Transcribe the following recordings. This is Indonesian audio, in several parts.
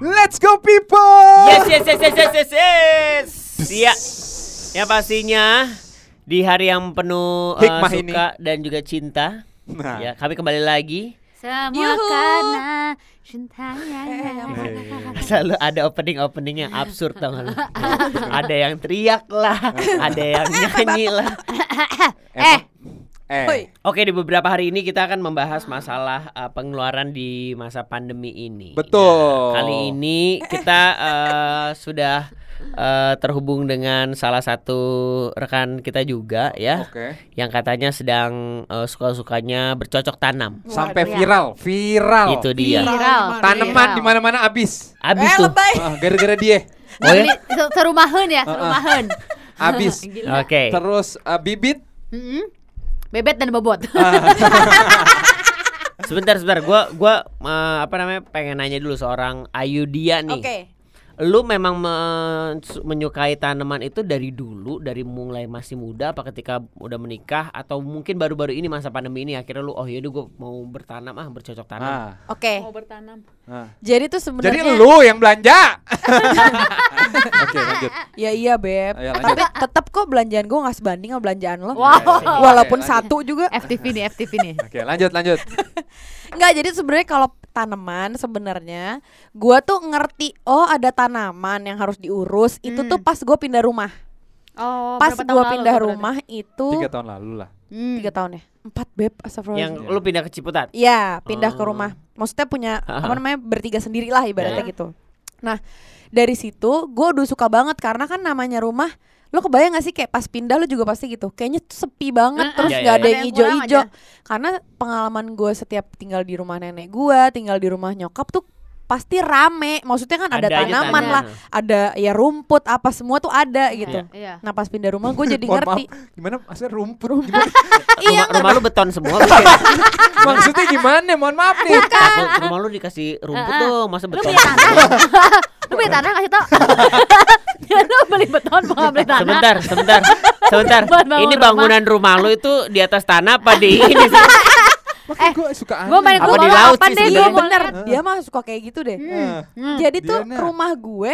Let's go people. Yes yes yes yes yes yes. yes. Iya. Yang pastinya di hari yang penuh eh, Hikmah ini. suka dan juga cinta. Nah, Ya, kami kembali lagi. Semua Yuhu. karena cintanya Selalu ada opening-opening yang absurd tau gak lu? Ada yang teriak lah, ada yang nyanyi lah. eh, eh, Oke, di beberapa hari ini kita akan membahas masalah uh, pengeluaran di masa pandemi ini. Betul. Nah, kali ini kita uh, sudah uh, terhubung dengan salah satu rekan kita juga ya, Oke. yang katanya sedang uh, suka-sukanya bercocok tanam. Sampai Waduh, ya. viral, viral. Itu dia. Viral. Tanaman di mana-mana habis. Abis Eh tuh. lebay Ah, gara-gara dia. Oh ya? Beli se- serumahan ya. Habis. Oke. Terus uh, bibit Mm-mm. Bebet dan bobot. Sebentar, sebentar. Gua gua uh, apa namanya pengen nanya dulu seorang Ayudia nih. Oke Lu memang men- menyukai tanaman itu dari dulu, dari mulai masih muda apa ketika udah menikah atau mungkin baru-baru ini masa pandemi ini akhirnya lu oh yaudah gue mau bertanam ah bercocok tanam. Ah, Oke bertanam. ah. Jadi tuh Jadi sebenarnya lu yang belanja. Oke, lanjut. Ya iya beb Ayo. Tapi tetap kok belanjaan gue gak sebanding sama belanjaan lo Wow. Walaupun Oke, satu juga FTV nih, FTV nih. Oke, lanjut, lanjut. Enggak jadi sebenarnya kalau tanaman sebenarnya gua tuh ngerti oh ada tanaman yang harus diurus itu tuh pas gue pindah rumah Oh, pas gue lalu pindah berarti? rumah itu Tiga tahun lalu lah. Hmm. tiga tahun ya empat beb astagfirullah Yang lu pindah ke Ciputat. Iya pindah ke Oh. rumah maksudnya punya apa namanya bertiga sendiri lah ibaratnya Ya. gitu nah dari situ gue udah suka banget karena kan namanya rumah lo kebayang gak sih kayak pas pindah lo juga pasti gitu kayaknya tuh sepi banget Heeh. terus Iya, nggak iya, ada iya. yang Ada yang kurang ijo-ijo aja. karena pengalaman gue setiap tinggal di rumah nenek gue tinggal di rumah nyokap tuh pasti rame maksudnya kan ada, Ada tanaman tanaman. lah ada ya rumput apa semua tuh ada gitu Iya. nah pas pindah rumah gue jadi ngerti maaf, gimana maksudnya rumput? Gimana? iya rumah, rumah lu beton semua. maksudnya gimana? Mohon maaf nih. Lu- rumah lu dikasih rumput tuh, masa Lu beton. punya tanah? Lu punya tanah kasih tau? Ya lu beli beton mau beli tanah? Sebentar, sebentar, sebentar. Ini rumah. bangunan rumah lu itu di atas tanah apa di ini Makanya gue suka aneh. Gue main Apa ke di laut apa sih deh iya gue sebenarnya? bener dia mah suka kayak gitu deh Hmm. Jadi tuh Diana. rumah gue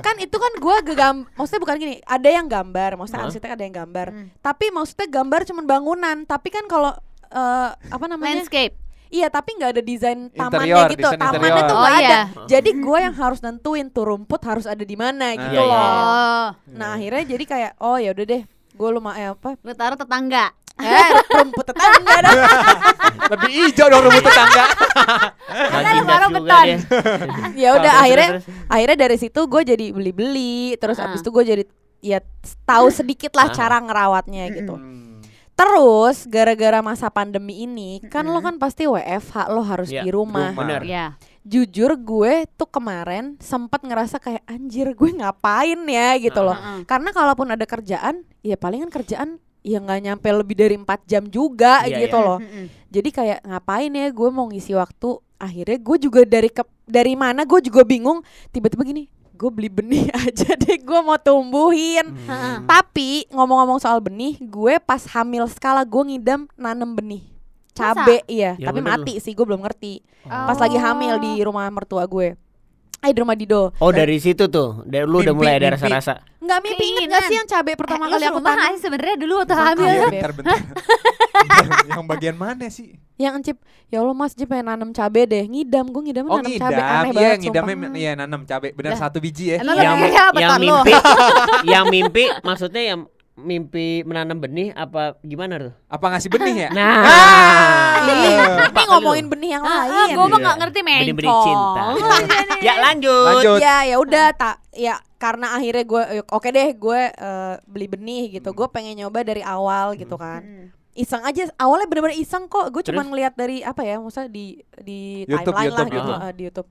kan itu kan gue gegam, maksudnya bukan gini, ada yang gambar, maksudnya Hah? arsitek ada yang gambar. Hmm. Tapi maksudnya gambar cuman bangunan, tapi kan kalau eh, apa namanya? Landscape. Iya, tapi nggak ada desain tamannya Interior, gitu. desain Tamannya interior. tuh Oh, nggak ada. iya. Jadi gue yang harus nentuin tuh rumput harus ada di mana gitu iya, loh. iya. Oh, Nah akhirnya jadi kayak oh ya udah deh, gue lumayan apa? lu taruh tetangga. Eh, rumput tetangga dah. Lebih hijau dong rumput tetangga. Baru juga beton. ya udah akhirnya terus, akhirnya dari situ gue jadi beli-beli, terus Ah. abis itu gue jadi ya tahu sedikit lah Ah. cara ngerawatnya gitu. Hmm. Terus gara-gara masa pandemi ini kan lo kan pasti WFH lo harus Iya, di rumah. Bener. Iya. Jujur gue tuh kemarin sempat ngerasa kayak anjir gue ngapain ya gitu loh. Heeh. Karena kalaupun ada kerjaan, ya palingan kerjaan ya nggak nyampe lebih dari empat jam juga Iya, gitu iya. loh. Jadi kayak ngapain ya gue mau ngisi waktu. Akhirnya gue juga dari ke- dari mana gue juga bingung. Tiba-tiba gini, gue beli benih aja deh gue mau tumbuhin. Heeh. Tapi ngomong-ngomong soal benih, gue pas hamil skala gue ngidam nanem benih. Cabe iya, Ya tapi bener mati sih gue belum ngerti. Oh. Pas lagi hamil di rumah mertua gue. Eh di rumah Dido. Oh dari situ tuh, dari lu udah Mimpi, mulai ada rasa-rasa. Nggak mimpi inget gak sih yang cabe pertama Eh, kali aku tanam? sebenarnya dulu waktu hamil. Beb. Bentar, bentar. yang bagian mana sih? Yang encip, ya Allah mas Jip pengen nanam cabe deh. Ngidam, gue ngidam Oh nanam ngidam, cabe aneh iya banget ngidamnya iya nanam cabe, benar Lah. satu biji ya. Yang yang mimpi, yang mimpi maksudnya yang mimpi menanam benih apa gimana tuh? Apa ngasih benih ya? Nah, Ih, Ah. Tapi ngomongin benih yang Ah, lain. gue mah Iya. nggak ngerti mencong. benih-benih cinta. ya lanjut. Lanjut. Ya ya udah tak ya karena akhirnya gue oke deh gue eh, beli benih gitu. Gue pengen nyoba dari awal gitu kan. Hmm. Iseng aja awalnya bener-bener iseng kok. Gue cuma ngeliat dari apa ya, maksudnya di di YouTube, timeline lah YouTube, gitu YouTube. eh, di YouTube.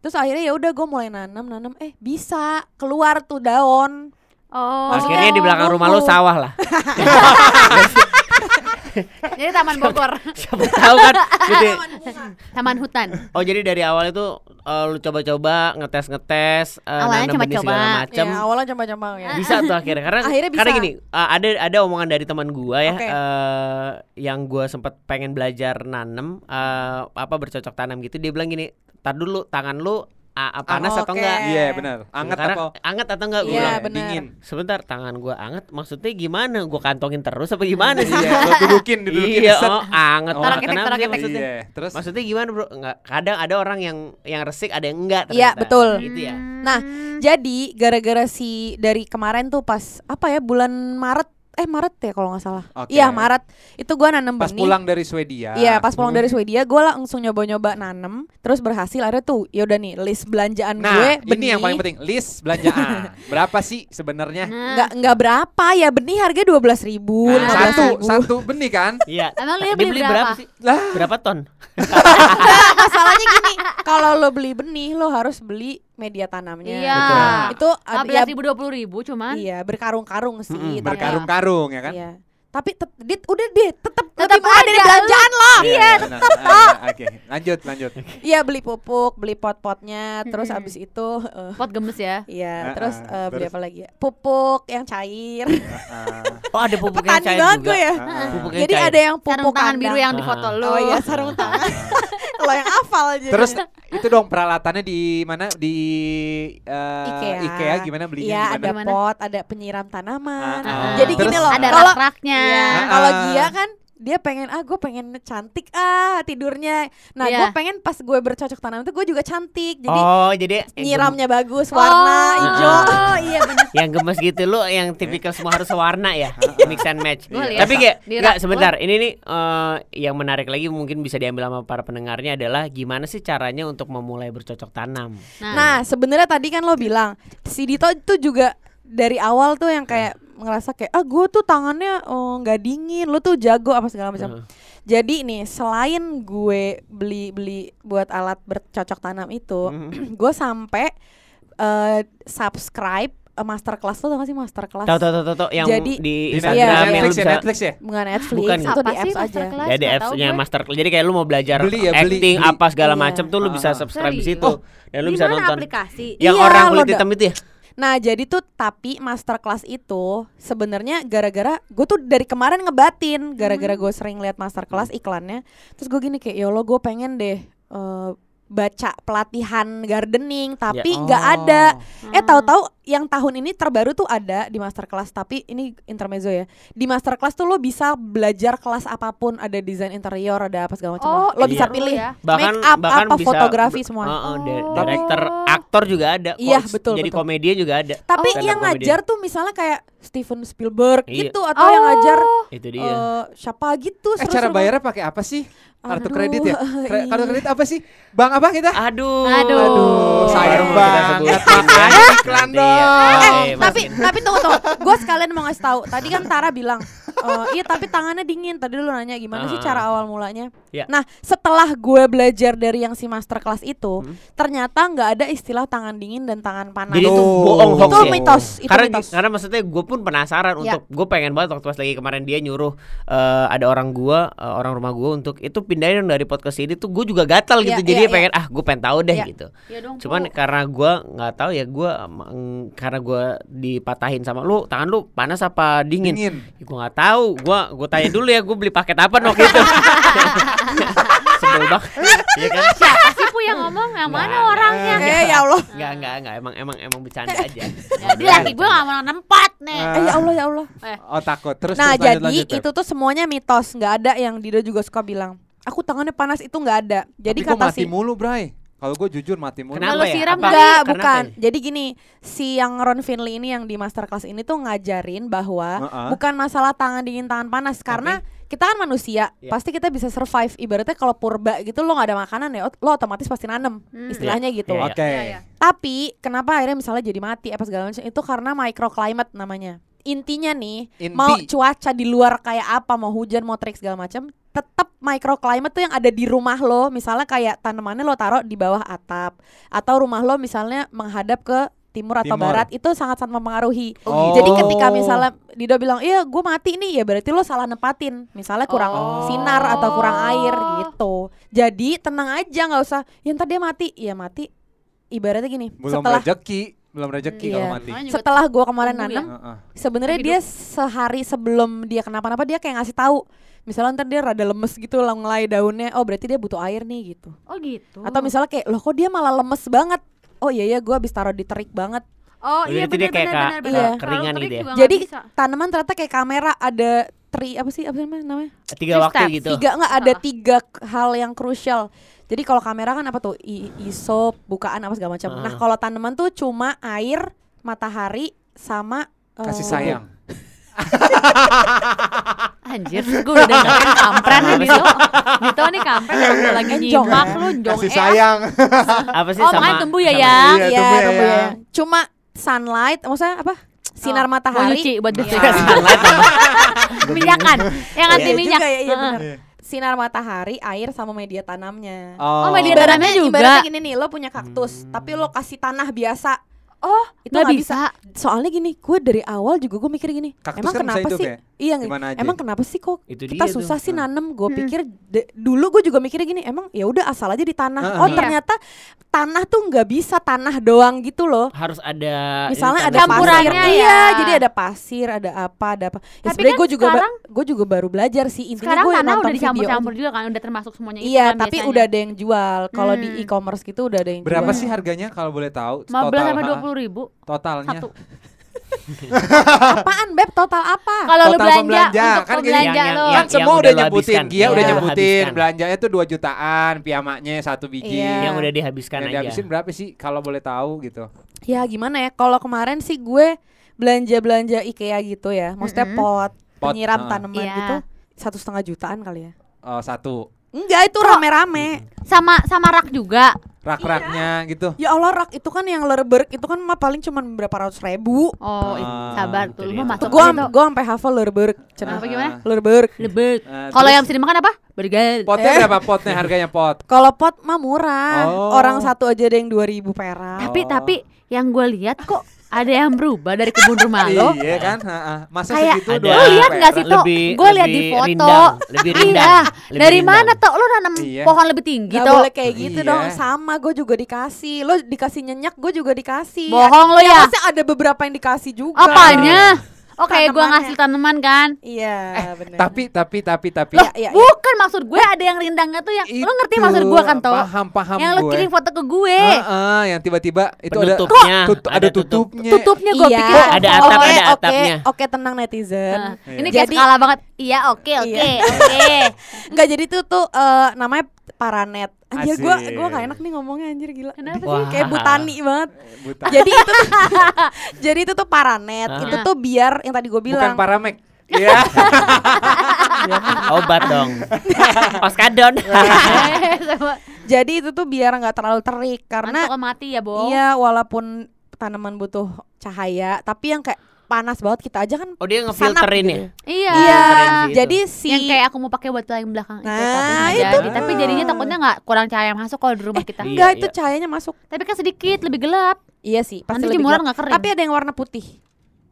Terus akhirnya ya udah gue mulai nanam nanam eh bisa keluar tuh daun. Oh. Akhirnya di belakang rumah lu sawah lah. Jadi Taman Bogor, Siapa tahu kan gitu. Taman Hutan. Oh jadi dari awal itu eh, lu coba-coba ngetes-ngetes eh, Awalnya coba-coba. segala macam. Ya, awalnya coba-coba ya. Bisa tuh akhirnya karena Akhirnya karena bisa. gini eh, ada ada omongan dari teman gua ya Oke. eh, yang gua sempat pengen belajar nanem eh, apa bercocok tanam gitu dia bilang gini tar dulu tangan lu ah, ah, panas atau oke. enggak Iya benar. Anget Karena apa? anget atau enggak gua Iya, bilang. benar. Dingin. sebentar tangan gua anget maksudnya gimana gua kantongin terus apa gimana sih Iya, lo dudukin, dudukin iya oh anget Oh. Tarik-tarik, kenapa tarik-tarik. maksudnya Iya, terus maksudnya gimana bro nggak kadang ada orang yang yang resik ada yang enggak Iya, ternyata. betul. gitu ya Nah, Jadi gara-gara si dari kemarin tuh pas apa ya bulan Maret eh Maret ya kalau nggak salah. Iya Maret itu gua nanam Pas benih. pulang dari Swedia. Iya pas pulang Hmm. dari Swedia gue langsung nyoba-nyoba nanem terus berhasil akhirnya tuh ya udah nih list belanjaan Nah, gue ini benih yang paling penting, list belanjaan. Berapa sih sebenarnya? Nah, nggak nggak berapa ya benih harga dua belas ribu Nah, satu, ribu satu benih kan? Iya. Emang dia beli berapa? sih? Lah, Berapa ton? Masalahnya gini kalau lo beli benih lo harus beli media tanamnya Iya. Betul. itu ada belas ribu dua puluh ribu cuman. iya berkarung-karung sih Mm-mm, tapi- berkarung-karung ya kan? iya tapi tet- dit, udah deh tetap Tetep lebih murah dari ada, belanjaan lo Iya, tetap. Oke, lanjut, lanjut. iya beli pupuk beli pot-potnya terus abis itu eh, Pot gemes ya. Iya, Ah, terus ah, eh, beli terus? apa lagi ya? Pupuk yang cair. Ah, Oh ada pupuk yang Petani cair banget juga. gue ya. ah, ah. Pupuk yang Jadi cair. ada yang pupuk Sarung tangan biru yang di Ah. foto lu. Oh iya, sarung tangan. Lo yang hafal aja. Terus itu dong peralatannya di mana di eh, IKEA. IKEA gimana belinya Iya, ada? Gimana? pot, ada penyiram tanaman. Ah, ah. Jadi Terus gini loh, Ada kalau rak-raknya. Iya, Ah, kalau ah. dia kan dia pengen ah gue pengen cantik ah tidurnya. Nah, Iya. gue pengen pas gue bercocok tanam itu gue juga cantik. Jadi oh jadi nyiramnya bagus, warna hijau. Oh iya benar. gem- yang gemes gitu lo yang tipikal semua harus warna ya mix and match Iya. tapi kayak nggak sebentar ini nih eh, yang menarik lagi mungkin bisa diambil sama para pendengarnya adalah gimana sih caranya untuk memulai bercocok tanam Nah, Nah, sebenarnya tadi kan lo bilang si Dito itu juga dari awal tuh yang kayak ngerasa kayak ah gue tuh tangannya oh, nggak dingin, lo tuh jago apa segala macam. Heeh. Jadi nih selain gue beli beli buat alat bercocok tanam itu, Mhm. gue sampai eh, subscribe eh, masterclass lo tau gak sih masterclass? tahu tahu tahu tahu, tahu yang Jadi- di Di Iya, Instagram iya, yang Netflix ya, Netflix ya? Bukan Netflix, Bukan. itu di sih apps aja. ya di Nggak apps tahu nya gue. master jadi kayak lu mau belajar Beli ya, beli, acting beli. apa segala Iya. macam tuh lu bisa Ah, ah. subscribe di situ Oh. dan lu bisa nonton aplikasi? yang Iya, orang lo kulit hitam itu ya Nah jadi tuh tapi masterclass itu sebenarnya gara-gara gue tuh dari kemarin ngebatin gara-gara gue sering lihat masterclass iklannya terus gue gini kayak ya Allah gue pengen deh eh, baca pelatihan gardening tapi nggak Oh. ada eh Hmm. tahu-tahu yang tahun ini terbaru tuh ada di masterclass tapi ini intermezzo ya di masterclass tuh lo bisa belajar kelas apa pun ada desain interior ada apa segala macam Oh, lo bisa iya. pilih ya. bahkan Make up, bahkan apa, bisa fotografi semua. Heeh, di- Oh. director aktor juga ada Iya, coach, betul, jadi betul. komedian juga ada tapi up yang ngajar tuh misalnya kayak Steven Spielberg Iya. gitu atau yang ngajar itu dia eh siapa gitu Eh seru-seru cara banget. bayarnya pakai apa sih? Aduh, Kartu kredit ya? Kre- Kartu iya. kredit apa sih? Bang apa kita? aduh Aduh. Aduh, sayang banget. sebutin Makanya ya. iklan ya. dong. Oke, Eh, tapi masukin. tapi tunggu tunggu. Gue sekalian mau ngasih tahu. Tadi kan Tara bilang, "Eh, iya tapi tangannya dingin. Tadi lu nanya gimana sih Ah. cara awal mulanya? Ya. Nah, setelah gue belajar dari yang si masterclass itu, Hmm. ternyata nggak ada istilah tangan dingin dan tangan panas. Jadi itu bohong hoax itu ya? mitos, itu karena mitos. karena maksudnya gue pun penasaran Ya. untuk gue pengen banget waktu pas lagi kemarin dia nyuruh eh, ada orang gua eh, orang rumah gue untuk itu pindahin dong dari podcast ini tuh gue juga gatal gitu Ya, jadi dia pengen ah gue pengen tahu deh Ya. gitu Ya dong, cuman Bu. karena gua nggak tahu ya gue karena gue dipatahin sama lu tangan lu panas apa dingin, Dingin. Ya, gue nggak tahu gue gue tanya dulu ya gue beli paket apa waktu itu sebel banget ya kan Siapa sih Bu yang ngomong? Yang mana Nggak, orangnya? Eh ya Allah. nggak nggak nggak emang emang emang bercanda aja Jadi laki gue gak mau nempat nih. Eh ya Allah ya Allah. Oh takut. Terus Nah, terus jadi lanjut, itu tuh semuanya mitos, nggak ada yang Dido juga suka bilang. Aku tangannya panas itu nggak ada. Jadi Tapi kok kata mati si mulu, Bray. Kalau gue jujur mati mulu. Kenapa Kalau ya? siram. Enggak, bukan. ya? Jadi gini, si yang Ron Finley ini yang di masterclass ini tuh ngajarin bahwa Heeh. bukan masalah tangan dingin tangan panas karena kita kan manusia, Iya. pasti kita bisa survive. Ibaratnya kalau purba gitu lo nggak ada makanan ya, lo otomatis pasti nanem. Hmm. Istilahnya gitu. Iya, Oke. Iya, iya. Tapi kenapa akhirnya misalnya jadi mati apa segala macam itu karena microclimate namanya. Intinya nih, Inti. mau cuaca di luar kayak apa, mau hujan, mau terik segala macam, tetap microclimate tuh yang ada di rumah lo. Misalnya kayak tanamannya lo taruh di bawah atap atau rumah lo misalnya menghadap ke timur atau Timur. barat itu sangat-sangat mempengaruhi. Oh. Jadi ketika misalnya Dido bilang, "Iya, gue mati nih." Ya berarti lo salah nepatin. Misalnya kurang Oh. sinar atau kurang air gitu. Jadi tenang aja nggak usah, "Ya ntar dia mati." Ya mati. Ibaratnya gini, Belum setelah rezeki, belum rezeki Iya. kalau mati. Setelah gua kemarin ya. nanam, Heeh. sebenarnya Hidup. dia sehari sebelum dia kenapa-napa dia kayak ngasih tahu. Misalnya ntar dia rada lemes gitu lah ngelai daunnya, oh berarti dia butuh air nih gitu. Oh gitu. Atau misalnya kayak loh kok dia malah lemes banget. Oh iya ya gue habis taruh di terik banget. Oh iya benar benar benar. benar. keringan gitu ya? Jadi bisa. tanaman ternyata kayak kamera ada tri apa sih apa sih namanya? namanya? Tiga Three waktu steps. gitu. Tiga nggak ada Ah. tiga hal yang krusial. Jadi kalau kamera kan apa tuh I- ISO, bukaan apa segala macam. Nah Ah. kalau tanaman tuh cuma air, matahari sama eh, Kasih sayang. Anjir, gue udah dengerin kampren nih Dito. Dito nih kampren udah lagi nyimak ya? lu jong Kasih sayang. Apa sih Oh, sama makanya tumbuh ya, Yang. Iya, Iya, tumbuh ya, ya. Yang. Cuma sunlight, maksudnya apa? Sinar Oh, Mau matahari. nyuci buat. Iya. Sunlight sama- Minyakan. Yang anti Iya minyak. juga ya, iya benar. Sinar matahari, air sama media tanamnya. Oh, media Ibaratnya, tanamnya juga. ibaratnya gini nih, lo punya kaktus, tapi lo kasih tanah biasa. Oh, Itu nggak nggak bisa. Soalnya gini, gue dari awal juga gue mikir gini, Kaktus emang kan bisa kenapa sih? ya? Iya, Gimana aja? emang kenapa sih kok Itu kita dia tuh. susah sih nanem? Gue Hmm. pikir de- dulu gue juga mikirnya gini, emang ya udah asal aja di tanah. Ah, oh iya. ternyata tanah tuh nggak bisa tanah doang gitu loh. harus ada Misalnya ada Campurannya pasir, ya. iya, jadi ada pasir, ada apa, ada apa. Ya Tapi sebenarnya kan gue juga, gue juga baru belajar sih. Intinya gue nonton udah video dicampur-campur aja. juga kan, udah termasuk semuanya itu Iya, kan tapi biasanya. udah ada yang jual. Kalau di Hmm. e-commerce gitu udah ada yang Berapa jual. sih harganya kalau boleh tahu? 15 Total, sampai ha? 20 ribu Totalnya. satu. Apaan beb? Total apa? Kalau lu Total belanja pembelanja, untuk kan Yang- lo. yang- Kan semua udah nyebutin, Iya, udah nyebutin habiskan. belanjanya tuh 2 jutaan, piamaknya satu biji. Iya. yang udah dihabiskan Yang aja. dihabisin berapa sih kalau boleh tahu gitu? Ya gimana ya? Kalau kemarin sih gue belanja-belanja IKEA gitu ya. Maksudnya pot, Pot, penyiram tanaman Iya. gitu. Satu setengah jutaan kali ya. Oh, satu. Enggak, itu rame-rame. Sama sama rak juga. Rak-raknya gitu. Ya Allah, rak itu kan yang Lerberg itu kan mah paling cuma berapa ratus ribu. Oh, Ah, sabar itu tuh. Lu mah masuk gue itu. gue sampai hafal Lerberg. Cenah. Apa gimana? Lerberg. Lebek. Eh, Kalau yang bisa dimakan apa? Burger. potnya Eh. berapa potnya harganya pot? Kalau pot mah murah. Oh. Orang satu aja ada yang 2000 perak. Tapi Oh. tapi yang gue lihat kok ada yang berubah dari kebun rumah lo. Iya kan? Heeh. Masa Kayak- segitu Ada. dua Lo lihat nggak sih? Lebih- Gue lihat di lebih foto. rindang, lebih rindang, Iya. lebih Dari rindang. mana Tok? Lo nanam Iya. pohon lebih tinggi Gak Tok? boleh kayak gitu Iya. dong Sama gue juga dikasih Lo dikasih nyenyak gue juga dikasih Bohong lo ya. Maksudnya ada beberapa yang dikasih juga Apanya? Oke, gue Tanamannya. ngasih tanaman kan. Iya benar. Tapi tapi tapi tapi Iya, iya, iya. Bukan maksud gue ada yang rindangnya tuh yang lo ngerti Itu, maksud gue kan Tok? Paham paham Yang lo gue. kirim foto ke gue. Heeh, yang tiba-tiba itu ada Penutupnya, tut- ada ada tutup. tutupnya. Tutupnya gue Iya. pikir Ada atap, Oke, ada oke, atapnya. Oke tenang netizen Iya. Ini kayak Jadi- skala banget. Iya, oke, oke, Iya. oke. Enggak jadi itu tuh eh, namanya paranet Anjir gue gue gak enak nih ngomongnya anjir gila Kenapa Wah. Kayak butani banget Buta. Jadi itu tuh Jadi itu tuh paranet. Itu tuh biar yang tadi gue Bukan bilang paramek. Iya. Obat dong. Oskadon. Sama Jadi itu tuh biar nggak terlalu terik Karena Antuk mati ya, Bo. Iya walaupun tanaman butuh cahaya Tapi yang kayak panas banget kita aja kan Oh dia ngefilterin gitu. ya. Iya. Iya Keren sih itu. Jadi si Yang kayak aku mau pakai buat yang belakang itu, Nah, itu. jadi. Tapi jadinya takutnya nggak kurang cahaya masuk kalau di rumah kita. Iya, Enggak itu iya. cahayanya masuk Tapi kan sedikit lebih gelap. Iya sih pasti Nanti lebih jemuran gelap. nggak kering. Tapi ada yang warna putih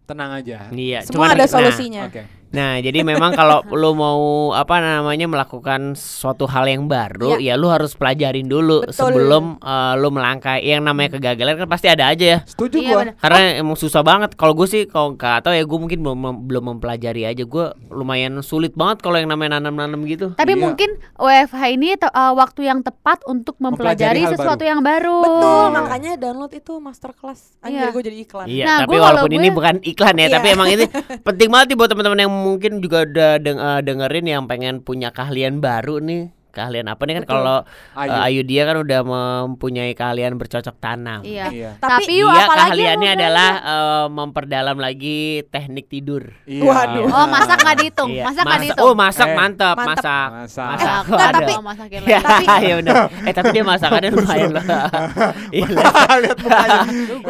Tenang aja. Iya. Semua ada nah, solusinya Oke. Nah, jadi memang kalau lu mau apa namanya melakukan suatu hal yang baru, ya, lu harus pelajarin dulu Betul. sebelum eh, lu melangkah. Yang namanya kegagalan kan pasti ada aja ya. Setuju Iya, gua. bener. Karena emang susah banget. Kalau gue sih kalau nggak tahu ya gue mungkin belum mem- belum mempelajari aja. Gue lumayan sulit banget kalau yang namanya nanam-nanam gitu. Tapi Iya. mungkin WFH ini uh, waktu yang tepat untuk Mempelajari mempelajari sesuatu baru. yang baru. Betul Iya. makanya download itu masterclass Anjir Iya. gue jadi iklan Iya, Nah, tapi gua walaupun kalau ini gue- bukan iklan ya, Iya. tapi emang ini penting banget nih buat teman-teman yang mungkin juga udah eh, dengerin yang pengen punya keahlian baru nih. Keahlian apa nih kan kalau eh, Ayu dia kan udah mempunyai keahlian bercocok tanam. Iya. Iya. Tapi, Tapi Dia apalagi keahliannya adalah eh, memperdalam lagi teknik tidur. Iya. Waduh. Oh, masak nggak dihitung. Iya. Masak nggak Masak- dihitung. Oh, masak Eh. mantap, Mantap. masak. Masak. Masak. Eh, enggak, Ada. tapi- Oh, masakin Ya, Tapi- iya benar. Eh tapi dia masakannya lumayan loh. Iya. Lihat mukanya.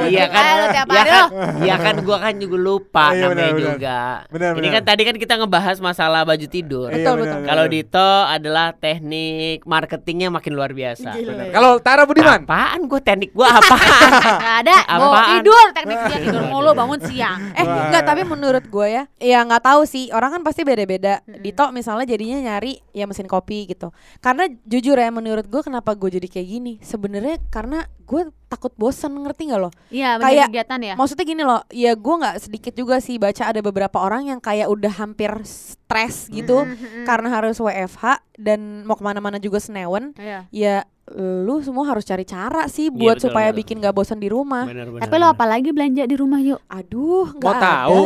Iya kan, iya kan, iya kan, gua kan juga lupa Iya, namanya juga. Benar, Ini kan tadi kan kita ngebahas masalah baju tidur. Iya, Betul, betul. Kalau Dito adalah teknik teknik marketingnya makin luar biasa. Benar. Kalau Tara Budiman, Apaan gue teknik gue? Gak ada, mau tidur teknik dia tidur mulu bangun siang. Eh enggak tapi menurut gue ya Ya nggak tahu sih orang kan pasti beda-beda. Dito misalnya jadinya nyari ya mesin kopi gitu. Karena jujur ya menurut gue kenapa gue jadi kayak gini? Sebenarnya karena gue takut bosan ngerti nggak lo Iya, Kayak- kegiatan ya. Maksudnya gini loh Ya gue nggak sedikit juga sih baca ada beberapa orang yang kayak udah hampir stres gitu Mhm, mhm. Karena harus WFH dan mau ke mana-mana juga senewen Iya. Ya lu semua harus cari cara sih buat betul, supaya betul. bikin gak bosan di rumah Bener, bener, Tapi lo apalagi belanja di rumah yuk? Aduh nggak tahu?